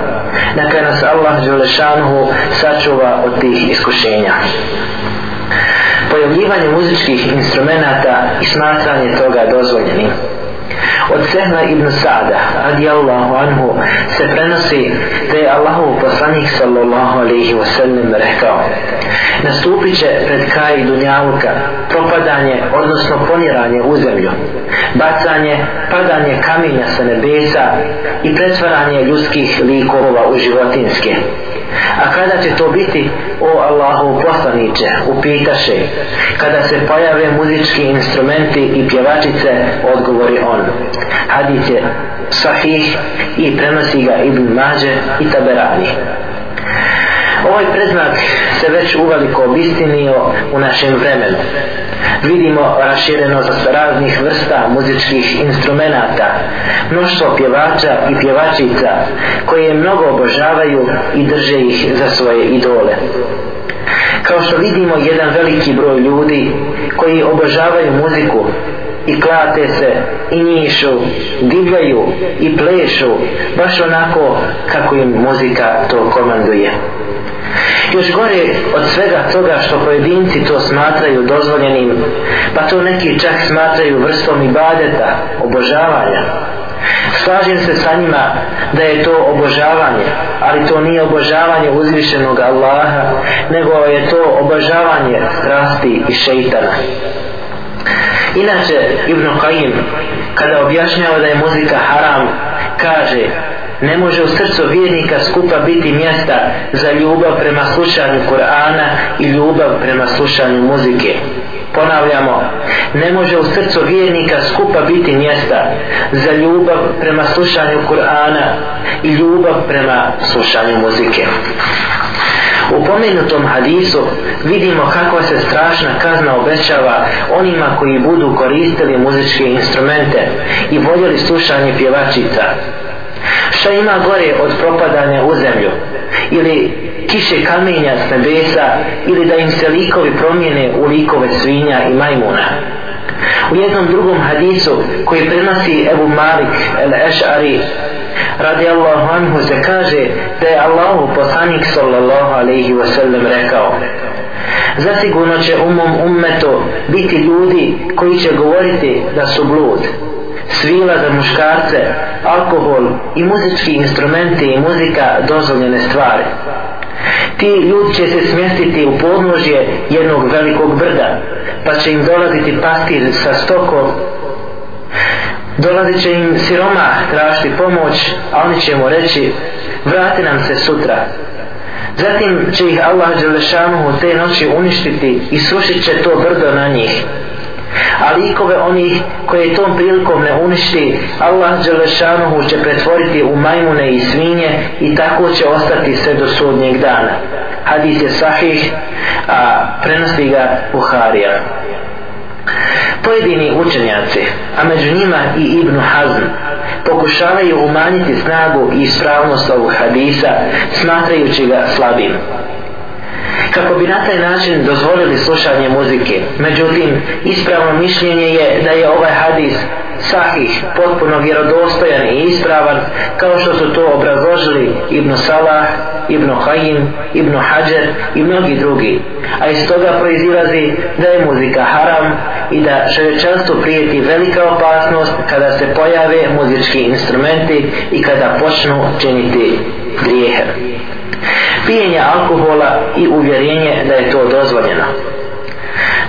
neka nas Allah Đelešanuhu sačuva od tih iskušenja. Pojavljivanje muzičkih instrumenta i smatranje toga dozvoljenim od Sehla ibn Sada radijallahu anhu se prenosi da je Allahov poslanik sallallahu alaihi wa sallam rekao nastupit će pred kraj dunjavuka propadanje odnosno poniranje u zemlju bacanje, padanje kamenja sa nebesa i pretvaranje ljudskih likova u životinske a kada će to biti o Allahu poslaniće upitaše kada se pojave muzički instrumenti i pjevačice odgovori on. Hadis je sahih i prenosi ga Ibn Mađe i Taberani ovaj predznak se već uveliko obistinio u našem vremenu. Vidimo raširenost raznih vrsta muzičkih instrumenta mnoštvo pjevača i pjevačica koje mnogo obožavaju i drže ih za svoje idole kao što vidimo jedan veliki broj ljudi koji obožavaju muziku i klate se i njišu, divljaju i plešu baš onako kako im muzika to komanduje. Još gore od svega toga što pojedinci to smatraju dozvoljenim, pa to neki čak smatraju vrstom ibadeta, obožavanja. Slažem se sa njima da je to obožavanje, ali to nije obožavanje uzvišenog Allaha, nego je to obožavanje strasti i šeitana. Inače, Ibn Qayyim, kada objašnjava da je muzika haram, kaže ne može u srcu vjernika skupa biti mjesta za ljubav prema slušanju Kur'ana i ljubav prema slušanju muzike. Ponavljamo, ne može u srcu vjernika skupa biti mjesta za ljubav prema slušanju Kur'ana i ljubav prema slušanju muzike. U pomenutom hadisu vidimo kakva se strašna kazna obećava onima koji budu koristili muzičke instrumente i voljeli slušanje pjevačica. Šta ima gore od propadanja u zemlju? Ili kiše kamenja s nebesa? Ili da im se likovi promijene u likove svinja i majmuna? U jednom drugom hadisu koji prenosi Ebu Malik el-Eš'ari radi Allahu anhu se kaže da je Allahu poslanik sallallahu alaihi wa sallam rekao zasigurno će u mom ummetu biti ljudi koji će govoriti da su blud svila za muškarce alkohol i muzički instrumenti i muzika dozvoljene stvari ti ljudi će se smjestiti u podnožje jednog velikog brda pa će im dolaziti pastir sa stokom. Dolazit će im siroma tražiti pomoć a oni će mu reći vrati nam se sutra. Zatim će ih Allah Đelešanuhu te noći uništiti i sušit će to brdo na njih a likove onih koje tom prilikom ne uništi Allah Đelešanuhu će pretvoriti u majmune i svinje i tako će ostati sve do sudnjeg dana. Hadis je sahih a prenosi ga Buharija. Pojedini učenjaci a među njima i Ibn Hazm pokušavaju umanjiti snagu i ispravnost ovog hadisa smatrajući ga slabim kako bi na taj način dozvolili slušanje muzike. Međutim, ispravno mišljenje je da je ovaj hadis sahih, potpuno vjerodostojan i ispravan, kao što su to obrazložili Ibn Salah, Ibn Hajim, Ibn Hajar i mnogi drugi. A iz toga proizilazi da je muzika haram i da čovječanstvu prijeti velika opasnost kada se pojave muzički instrumenti i kada počnu činiti grijehe pijenje alkohola i uvjerenje da je to dozvoljeno.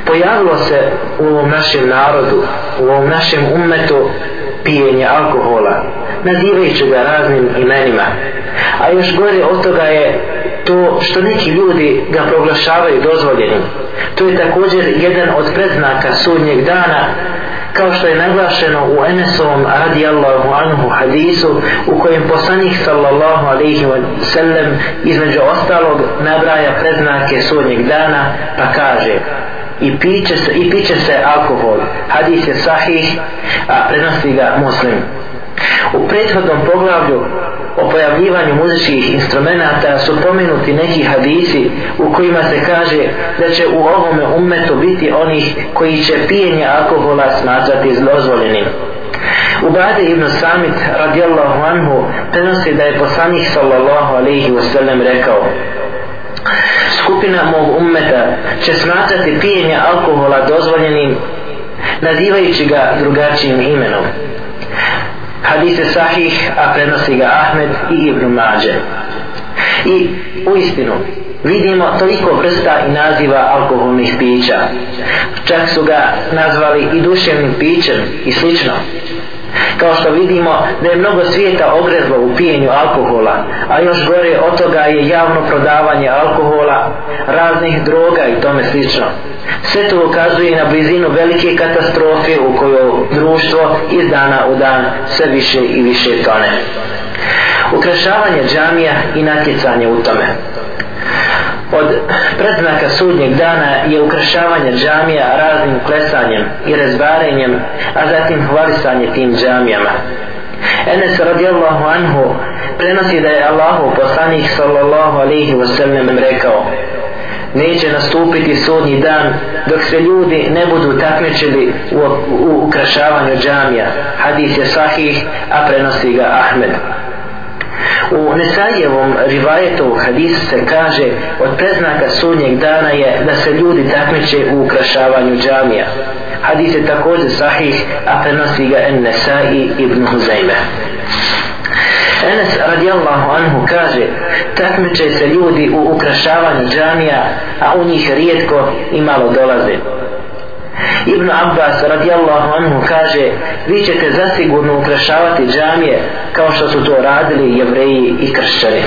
Pojavilo se u ovom našem narodu u ovom našem umetu pijenje alkohola nazivajući ga raznim imenima. A još gore od toga je to što neki ljudi ga proglašavaju dozvoljenim. To je također jedan od predznaka sudnjeg dana kao što je naglašeno u Enesovom radijallahu anhu hadisu u kojem poslanik sallallahu alaihi wa sallam između ostalog nabraja predznake sudnjeg dana pa kaže i piće se, i piće se alkohol. Hadis je sahih a prenosi ga muslim u prethodnom poglavlju o pojavljivanju muzičkih instrumenta su pomenuti neki hadisi u kojima se kaže da će u ovome ummetu biti onih koji će pijenje alkohola smatrati zlozvoljenim. Ubade ibn Samit radijallahu anhu prenosi da je poslanik sallallahu alaihi wasallam rekao skupina mog ummeta će smatrati pijenje alkohola dozvoljenim nazivajući ga drugačijim imenom hadise sahih a prenosi ga Ahmed i Ibn Mađe. I u istinu vidimo toliko vrsta i naziva alkoholnih pića. Čak su ga nazvali i duševnim pićem i slično kao što vidimo da je mnogo svijeta ogrezlo u pijenju alkohola a još gore od toga je javno prodavanje alkohola raznih droga i tome slično. Sve to ukazuje na blizinu velike katastrofe u kojoj društvo iz dana u dan sve više i više tone. Ukrašavanje džamija i natjecanje u tome od predznaka sudnjeg dana je ukrašavanje džamija raznim klesanjem i razbarenjem, a zatim hvalisanje tim džamijama. Enes radijallahu anhu prenosi da je Allahu poslanik sallallahu alaihi wasallam rekao neće nastupiti sudnji dan dok se ljudi ne budu takmičili u, u ukrašavanju džamija. Hadis je sahih, a prenosi ga Ahmed. U Nesajevom rivajetu hadisu se kaže od preznaka sudnjeg dana je da se ljudi takmiče u ukrašavanju džamija. Hadis je također sahih, a prenosi ga en Nesai ibn Huzayme. Enes radijallahu anhu kaže takmiče se ljudi u ukrašavanju džamija, a u njih rijetko i malo dolaze. Ibn Abbas radijallahu anhu kaže vi ćete zasigurno ukrašavati džamije kao što su to radili jevreji i kršćani.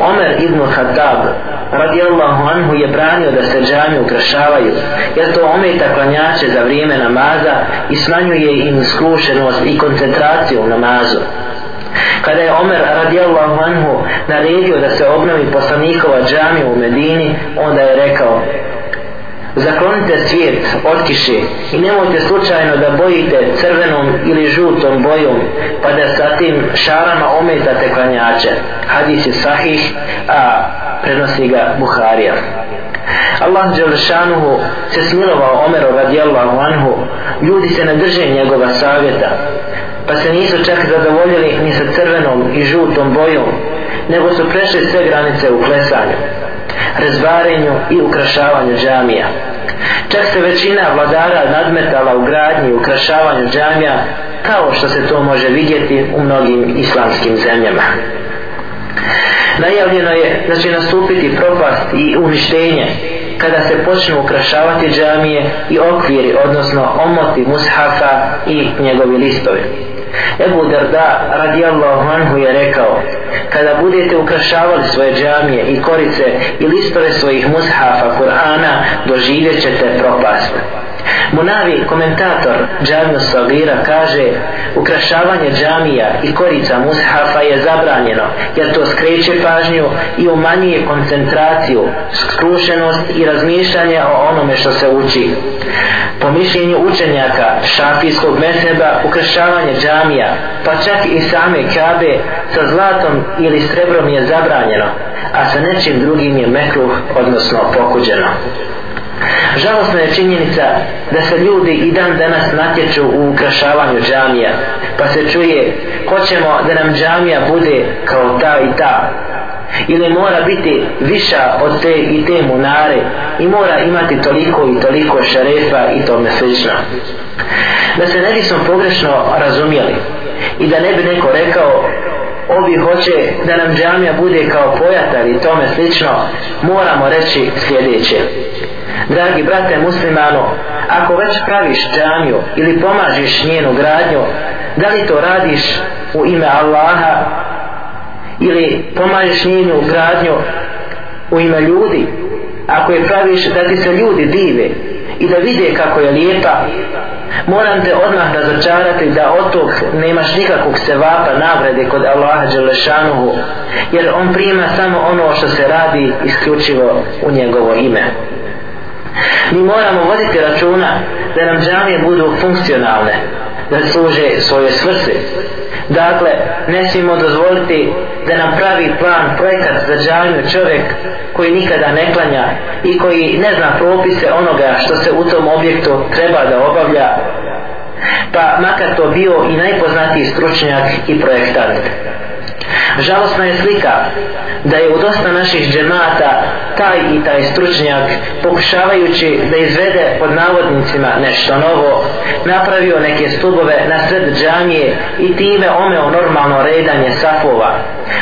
Omer ibn Khattab radijallahu anhu je branio da se džamije ukrašavaju jer to ometa klanjače za vrijeme namaza i smanjuje im skrušenost i koncentraciju u namazu. Kada je Omer radijallahu anhu naredio da se obnovi poslanikova džamija u Medini, onda je rekao zaklonite svijet od kiše i nemojte slučajno da bojite crvenom ili žutom bojom pa da sa tim šarama ometate klanjače. Hadis je sahih a prenosi ga Buharija. Allah Đelešanuhu se smilovao Omeru radijallahu anhu. Ljudi se ne drže njegova savjeta pa se nisu čak zadovoljili ni sa crvenom i žutom bojom nego su prešli sve granice u klesanju rezbarenju i ukrašavanju džamija. Čak se većina vladara nadmetala u gradnji i ukrašavanju džamija kao što se to može vidjeti u mnogim islamskim zemljama. Najavljeno je da će nastupiti propast i uništenje kada se počnu ukrašavati džamije i okviri, odnosno omoti mushafa i njegovi listovi. Ebu Darda radijallahu anhu je rekao kada budete ukrašavali svoje džamije i korice i listove svojih mushafa Kur'ana doživjet ćete propast. Munavi komentator Džamiju Sagira kaže ukrašavanje džamija i korica mushafa je zabranjeno jer to skreće pažnju i umanjuje koncentraciju, skrušenost i razmišljanje o onome što se uči. Po mišljenju učenjaka šafijskog meseba ukrašavanje džamija pa čak i same kabe sa zlatom ili srebrom je zabranjeno a sa nečim drugim je mekruh odnosno pokuđeno. Žalostna je činjenica da se ljudi i dan danas natječu u ukrašavanju džamija, pa se čuje hoćemo da nam džamija bude kao ta i ta, ili mora biti viša od te i te munare i mora imati toliko i toliko šarefa i tome slično. Da se ne bismo pogrešno razumijeli i da ne bi neko rekao ovi hoće da nam džamija bude kao pojatar i tome slično, moramo reći sljedeće. Dragi brate muslimano, ako već praviš džamiju ili pomažiš njenu gradnju, da li to radiš u ime Allaha ili pomažeš njenu gradnju u ime ljudi, ako je praviš da ti se ljudi dive i da vide kako je lijepa, moram te odmah razočarati da od tog nemaš nikakvog sevapa nagrade kod Allaha Đelešanuhu, jer on prima samo ono što se radi isključivo u njegovo ime. Mi moramo voditi računa da nam džamije budu funkcionalne, da služe svoje svrsi. Dakle, ne smijemo dozvoliti da nam pravi plan, projekat za džamiju čovjek koji nikada ne klanja i koji ne zna propise onoga što se u tom objektu treba da obavlja, pa makar to bio i najpoznatiji stručnjak i projektant. Žalostna je slika da je u dosta naših džemata taj i taj stručnjak pokušavajući da izvede pod navodnicima nešto novo napravio neke stubove na sred džamije i time omeo normalno redanje safova.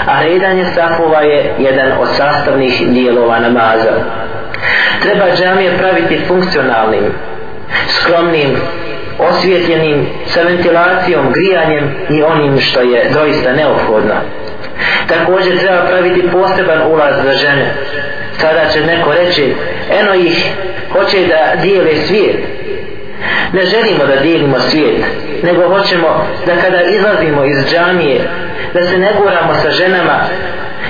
A redanje safova je jedan od sastavnih dijelova namaza. Treba džamije praviti funkcionalnim skromnim osvjetljenim sa ventilacijom, grijanjem i onim što je doista neophodno. Također treba praviti poseban ulaz za žene. Sada će neko reći, eno ih, hoće da dijele svijet. Ne želimo da dijelimo svijet, nego hoćemo da kada izlazimo iz džamije, da se ne guramo sa ženama,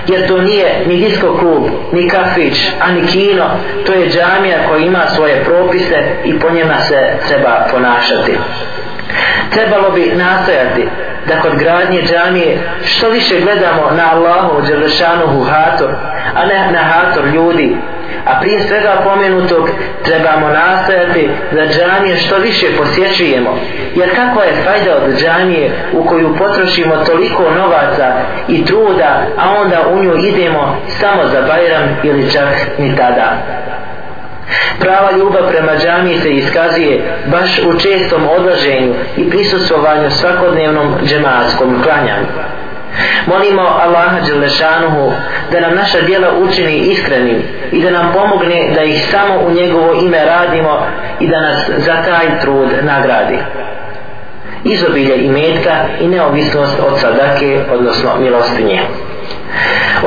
jer to nije ni disko klub, ni kafić, ani kino, to je džamija koja ima svoje propise i po njima se treba ponašati. Trebalo bi nastojati da kod gradnje džamije što više gledamo na Allahu Đelešanuhu hator, a ne na hator ljudi. A prije svega pomenutog trebamo nastojati da džamije što više posjećujemo. Jer kakva je fajda od džamije u koju potrošimo toliko novaca i truda, a onda u nju idemo samo za Bajram ili čak ni tada. Prava ljubav prema džamiji se iskazuje baš u čestom odlaženju i prisustvovanju svakodnevnom džematskom klanjanju. Molimo Allaha Đelešanuhu da nam naša djela učini iskrenim i da nam pomogne da ih samo u njegovo ime radimo i da nas za taj trud nagradi. Izobilje i metka i neovisnost od sadake, odnosno milostinje.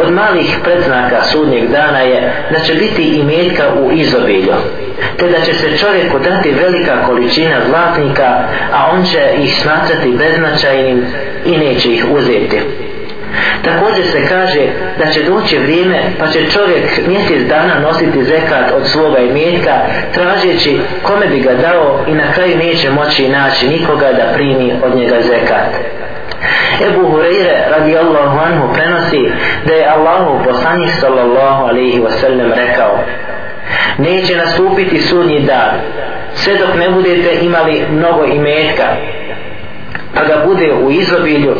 Od malih predznaka sudnjeg dana je da će biti i metka u izobilju, te da će se čovjeku dati velika količina zlatnika, a on će ih smatrati beznačajnim i neće ih uzeti. Također se kaže da će doći vrijeme pa će čovjek mjesec dana nositi zekat od svoga imetka tražeći kome bi ga dao i na kraju neće moći naći nikoga da primi od njega zekat. Ebu Hureyre radijallahu anhu prenosi da je Allahu poslanik sallallahu alaihi wasallam rekao neće nastupiti sudnji dan sve dok ne budete imali mnogo imetka pa ga bude u izobilju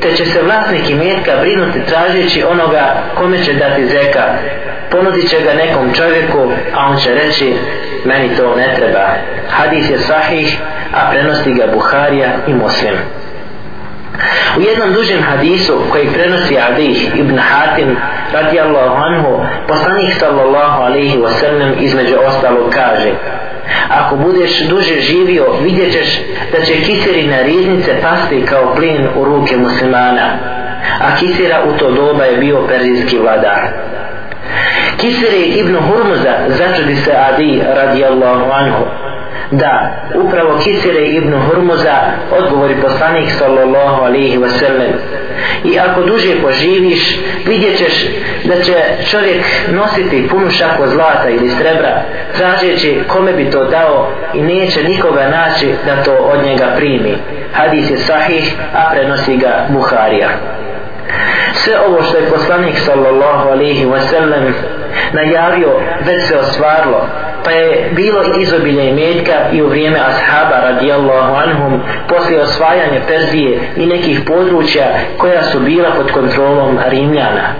te će se vlasnik imetka brinuti tražeći onoga kome će dati zeka ponudit će ga nekom čovjeku a on će reći meni to ne treba. Hadis je sahih a prenosi ga Buharija i Muslim. U jednom dužem hadisu koji prenosi Adih ibn Hatim radijallahu anhu, poslanik sallallahu alaihi wa sallam između ostalog kaže Ako budeš duže živio, vidjet ćeš da će kiserina riznice pasti kao plin u ruke muslimana. A kisera u to doba je bio perzijski vladar. Kisere ibn Hurmuza začudi se Adi radijallahu anhu da upravo Kisire ibn Hurmuza odgovori poslanik sallallahu alaihi wa sallam. I ako duže poživiš vidjet ćeš da će čovjek nositi punu šaku zlata ili srebra tražeći kome bi to dao i neće nikoga naći da to od njega primi. Hadis je sahih a prenosi ga Buharija. Sve ovo što je poslanik sallallahu alaihi wa sallam najavio već se osvarlo pa je bilo izobilje imetka i u vrijeme ashaba radijallahu anhum poslije osvajanja Perzije i nekih područja koja su bila pod kontrolom Rimljana.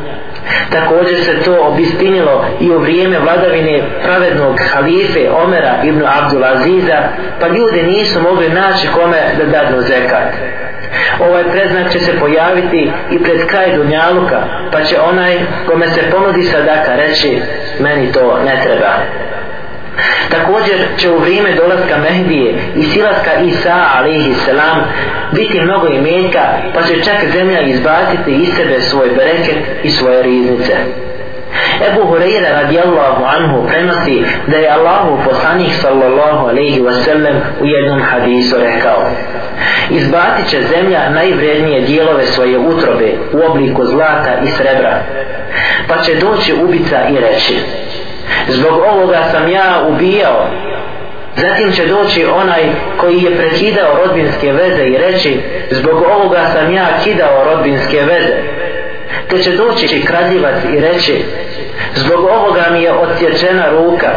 Također se to obistinilo i u vrijeme vladavine pravednog halife Omera ibn Abdul Aziza, pa ljudi nisu mogli naći kome da dadnu zekat. ovaj preznak će se pojaviti i pred kraj Dunjaluka pa će onaj kome se ponudi sadaka reći meni to ne treba Također će u vrijeme dolaska Mehdije i silaska Isa alaihi selam biti mnogo imetka pa će čak zemlja izbaciti iz sebe svoj bereket i svoje riznice. Ebu Hureyre radijallahu anhu prenosi da je Allahu poslanih sallallahu alaihi wasallam u jednom hadisu rekao Izbacit će zemlja najvrednije dijelove svoje utrobe u obliku zlata i srebra pa će doći ubica i reći zbog ovoga sam ja ubijao. Zatim će doći onaj koji je prekidao rodbinske veze i reći zbog ovoga sam ja kidao rodbinske veze. Te će doći kradljivac i reći zbog ovoga mi je odsječena ruka.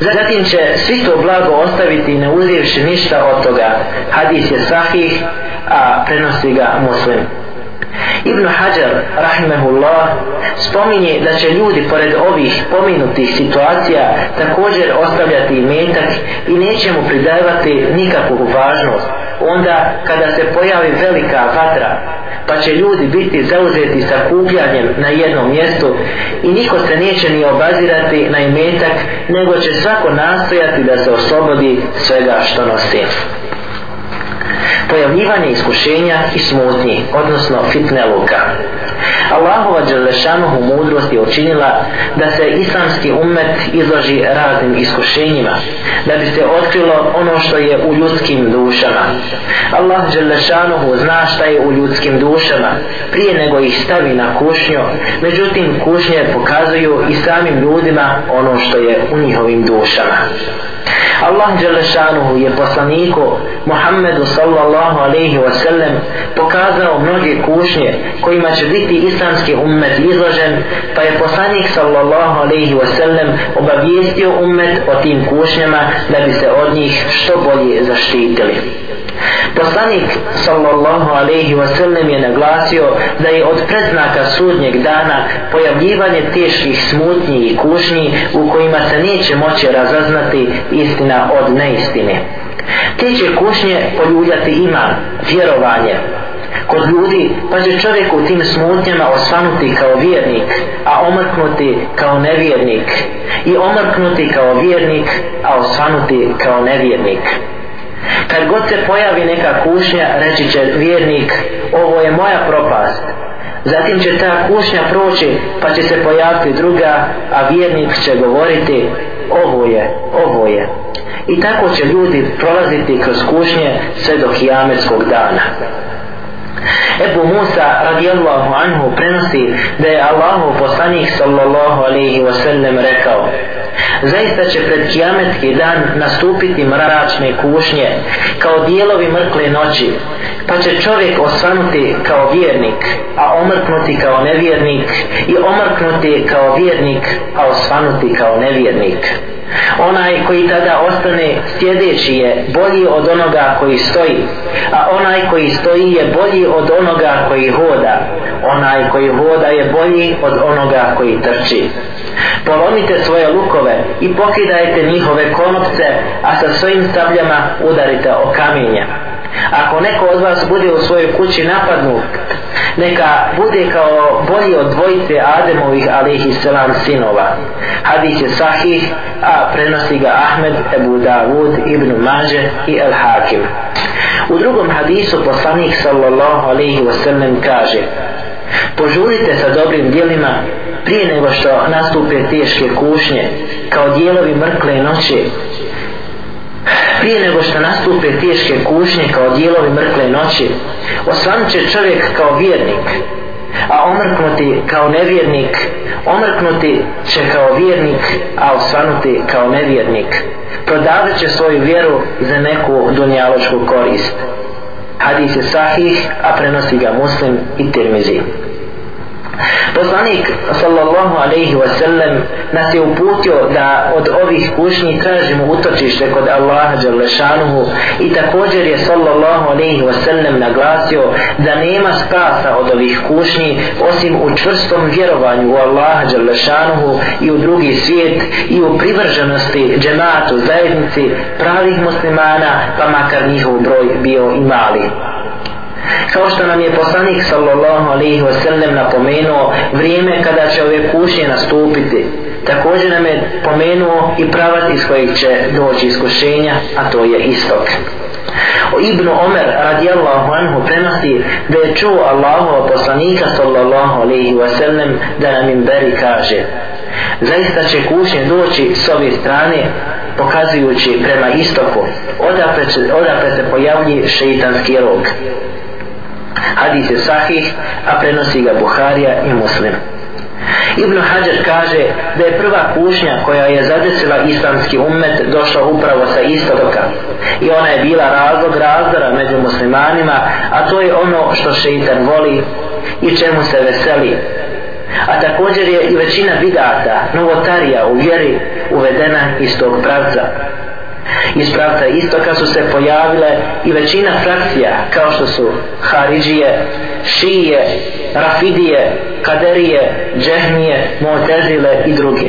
Zatim će svi to blago ostaviti ne uzivši ništa od toga. Hadis je sahih a prenosi ga muslim. Ibn Hajar, rahimehullah, spominje da će ljudi pored ovih pominutih situacija također ostavljati metak i neće mu pridavati nikakvu važnost. Onda kada se pojavi velika vatra, pa će ljudi biti zauzeti sa kupljanjem na jednom mjestu i niko se neće ni obazirati na imetak, nego će svako nastojati da se oslobodi svega što nosi pojavljivanje iskušenja i smutnji, odnosno fitne luka. Allahova Đelešanuhu mudrost je učinila da se islamski umet izloži raznim iskušenjima, da bi se otkrilo ono što je u ljudskim dušama. Allah Đelešanuhu zna šta je u ljudskim dušama, prije nego ih stavi na kušnju, međutim kušnje pokazuju i samim ljudima ono što je u njihovim dušama. Allah Đelešanuhu je poslaniku Muhammedu sallallahu alaihi wa sallam pokazao mnoge kušnje kojima će biti islamski ummet izložen pa je poslanik sallallahu alaihi wa sallam obavijestio ummet o tim kušnjama da bi se od njih što bolje zaštitili. Poslanik sallallahu alaihi wa sallam je naglasio da je od predznaka sudnjeg dana pojavljivanje teških smutnji i kušnji u kojima se neće moći razaznati istina od neistine. Te će kušnje poljuljati iman, vjerovanje, kod ljudi, pa će čovjek u tim smutnjama osvanuti kao vjernik, a omrknuti kao nevjernik, i omrknuti kao vjernik, a osvanuti kao nevjernik. Kad god se pojavi neka kušnja, reći će vjernik, ovo je moja propast. Zatim će ta kušnja proći, pa će se pojaviti druga, a vjernik će govoriti, ovo je, ovo je. I tako će ljudi prolaziti kroz kušnje sve do kijametskog dana. Ebu Musa radijallahu anhu prenosi da je Allahu poslanik sallallahu alaihi wasallam rekao zaista će pred kijametki dan nastupiti mračne kušnje kao dijelovi mrkle noći pa će čovjek osvanuti kao vjernik a omrknuti kao nevjernik i omrknuti kao vjernik a osvanuti kao nevjernik. Onaj koji tada ostane sjedeći je bolji od onoga koji stoji a onaj koji stoji je bolji od onoga koji hoda. Onaj koji hoda je bolji od onoga koji trči. Polomite svoje lukove i pokidajte njihove konopce a sa svojim sabljama udarite o kamenja. Ako neko od vas bude u svojoj kući napadnut neka bude kao bolji od dvojice Ademovih alihi selam sinova. Hadis je sahih a prenosi ga Ahmed Ebu Davud Ibn Mađe i El Hakim u drugom hadisu poslanik sallallahu alaihi wasallam kaže požurite sa dobrim dijelima prije nego što nastupe teške kušnje kao dijelovi mrkle noći prije nego što nastupe teške kušnje kao dijelovi mrkle noći osvanut će čovjek kao vjernik a omrknuti kao nevjernik omrknuti će kao vjernik a osvanuti kao nevjernik. Prodavat će svoju vjeru za neku dunjaločku korist. Hadis je sahih a prenosi ga muslim i tirmizi. Poslanik sallallahu alaihi wa sallam nas je uputio da od ovih kušnji tražimo utočište kod Allaha Đalešanuhu i također je sallallahu alaihi wa sallam naglasio da nema spasa od ovih kušnji osim u čvrstom vjerovanju u Allaha Đalešanuhu i u drugi svijet i u privrženosti džematu zajednici pravih muslimana pa makar njihov broj bio i mali kao što nam je poslanik sallallahu alaihi wa sallam napomenuo vrijeme kada će ove kušnje nastupiti također nam je pomenuo i pravac iz kojeg će doći iskušenja a to je istok. O Ibnu Omer radijallahu anhu prenosi da je čuo Allahu poslanika sallallahu alaihi wa sallam da nam im beri kaže zaista će kušnje doći s ove strane pokazujući prema istoku odakle, odakle se pojavlji šeitanski rog hadis je sahih a prenosi ga Buharija i Muslim. Ibn Hajar kaže da je prva kušnja koja je zadesila islamski ummet došla upravo sa istoka. I ona je bila razlog razdora među muslimanima a to je ono što šeitan voli i čemu se veseli. A također je i većina bidata novotarija u vjeri uvedena iz tog pravca iz pravca istoka su se pojavile i većina frakcija kao što su Haridžije, Šije, Rafidije, Kaderije, Džehnije, Motezile i druge.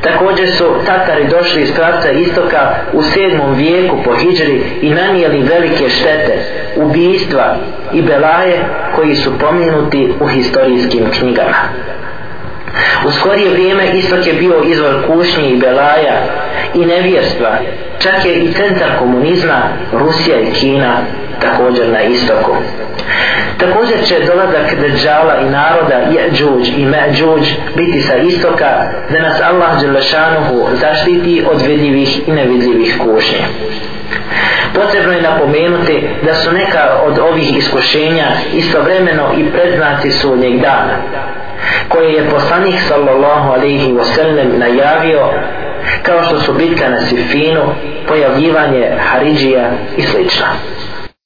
Također su Tatari došli iz pravca istoka u 7. vijeku po Hidžri i nanijeli velike štete, ubijstva i belaje koji su pominuti u historijskim knjigama. U skorije vrijeme istok je bio izvor kušnji i belaja i nevjerstva. Čak je i centar komunizma Rusija i Kina također na istoku. Također će dolazak Dejjala i naroda Jeđuđ i Međuđ biti sa istoka da nas Allah Đelešanuhu zaštiti od vidljivih i nevidljivih kušnje. Potrebno je napomenuti da su neka od ovih iskušenja istovremeno i predznaci sudnjeg dana koje je poslanik sallallahu alaihi wasallam najavio kao što su bitka na Sifinu, pojavljivanje Haridžija i slično.